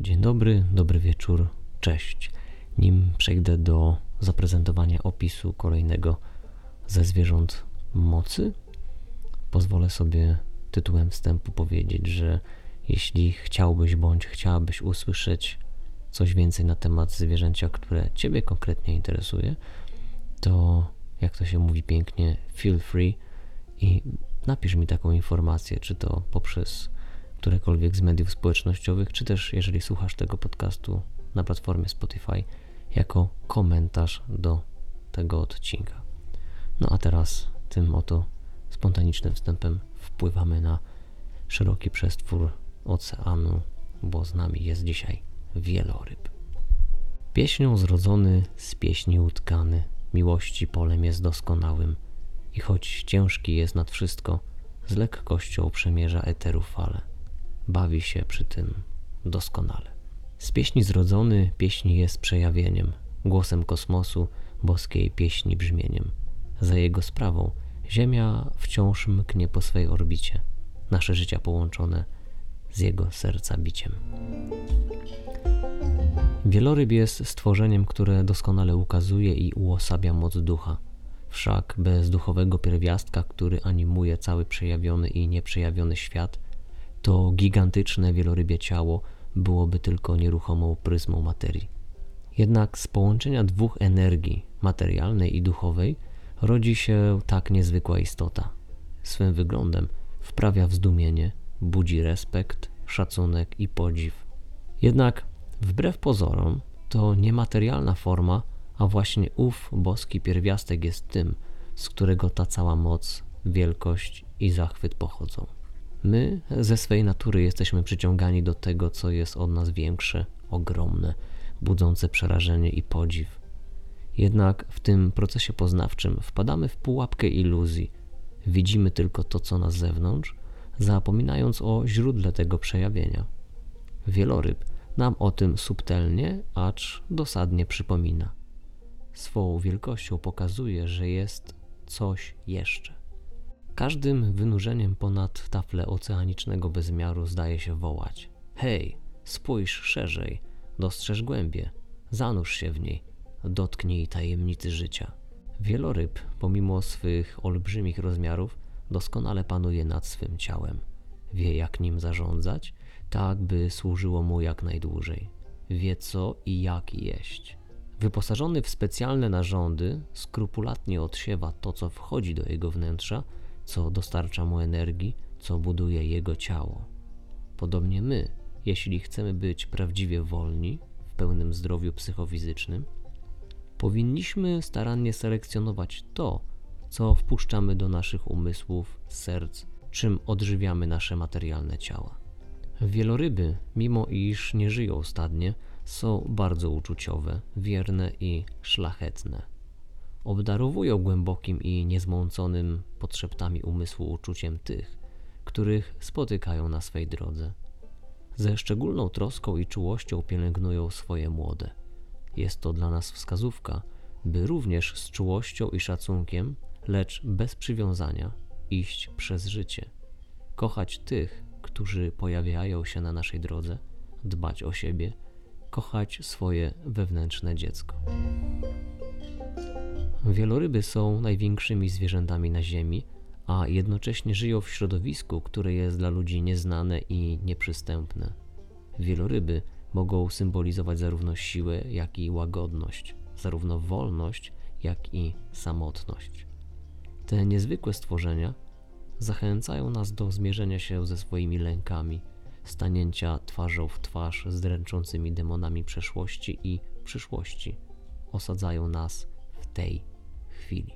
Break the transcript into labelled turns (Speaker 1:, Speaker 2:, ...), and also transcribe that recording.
Speaker 1: Dzień dobry, dobry wieczór, cześć. Nim przejdę do zaprezentowania opisu kolejnego ze zwierząt mocy, pozwolę sobie tytułem wstępu powiedzieć, że jeśli chciałbyś bądź chciałabyś usłyszeć coś więcej na temat zwierzęcia, które Ciebie konkretnie interesuje, to jak to się mówi pięknie, feel free i napisz mi taką informację, czy to poprzez którekolwiek z mediów społecznościowych, czy też jeżeli słuchasz tego podcastu na platformie Spotify, jako komentarz do tego odcinka. No a teraz tym oto spontanicznym wstępem wpływamy na szeroki przestwór oceanu, bo z nami jest dzisiaj wieloryb. Pieśnią zrodzony, z pieśni utkany, miłości polem jest doskonałym i choć ciężki jest nad wszystko, z lekkością przemierza eteru fale. Bawi się przy tym doskonale. Z pieśni zrodzony, pieśni jest przejawieniem, głosem kosmosu, boskiej pieśni brzmieniem. Za jego sprawą Ziemia wciąż mknie po swej orbicie, nasze życia połączone z jego serca biciem. Wieloryb jest stworzeniem, które doskonale ukazuje i uosabia moc ducha. Wszak bez duchowego pierwiastka, który animuje cały przejawiony i nieprzejawiony świat, to gigantyczne wielorybie ciało byłoby tylko nieruchomą pryzmą materii. Jednak z połączenia dwóch energii, materialnej i duchowej, rodzi się tak niezwykła istota. Swym wyglądem wprawia w zdumienie, budzi respekt, szacunek i podziw. Jednak wbrew pozorom to niematerialna forma, a właśnie ów boski pierwiastek jest tym, z którego ta cała moc, wielkość i zachwyt pochodzą. My ze swej natury jesteśmy przyciągani do tego, co jest od nas większe, ogromne, budzące przerażenie i podziw. Jednak w tym procesie poznawczym wpadamy w pułapkę iluzji. Widzimy tylko to, co na zewnątrz, zapominając o źródle tego przejawienia. Wieloryb nam o tym subtelnie, acz dosadnie przypomina. Swą wielkością pokazuje, że jest coś jeszcze. Każdym wynurzeniem ponad taflę oceanicznego bezmiaru zdaje się wołać: Hej, spójrz szerzej, dostrzeż głębie, zanurz się w niej, dotknij tajemnicy życia. Wieloryb, pomimo swych olbrzymich rozmiarów, doskonale panuje nad swym ciałem. Wie, jak nim zarządzać, tak by służyło mu jak najdłużej. Wie, co i jak jeść. Wyposażony w specjalne narządy, skrupulatnie odsiewa to, co wchodzi do jego wnętrza, co dostarcza mu energii, co buduje jego ciało. Podobnie my, jeśli chcemy być prawdziwie wolni, w pełnym zdrowiu psychofizycznym, powinniśmy starannie selekcjonować to, co wpuszczamy do naszych umysłów, serc, czym odżywiamy nasze materialne ciała. Wieloryby, mimo iż nie żyją stadnie, są bardzo uczuciowe, wierne i szlachetne. Obdarowują głębokim i niezmąconym podszeptami umysłu uczuciem tych, których spotykają na swej drodze. Ze szczególną troską i czułością pielęgnują swoje młode. Jest to dla nas wskazówka, by również z czułością i szacunkiem, lecz bez przywiązania, iść przez życie, kochać tych, którzy pojawiają się na naszej drodze, dbać o siebie, kochać swoje wewnętrzne dziecko. Wieloryby są największymi zwierzętami na Ziemi, a jednocześnie żyją w środowisku, które jest dla ludzi nieznane i nieprzystępne. Wieloryby mogą symbolizować zarówno siłę, jak i łagodność, zarówno wolność, jak i samotność. Te niezwykłe stworzenia zachęcają nas do zmierzenia się ze swoimi lękami, stanięcia twarzą w twarz z dręczącymi demonami przeszłości i przyszłości. Osadzają nas w tej Ruffini.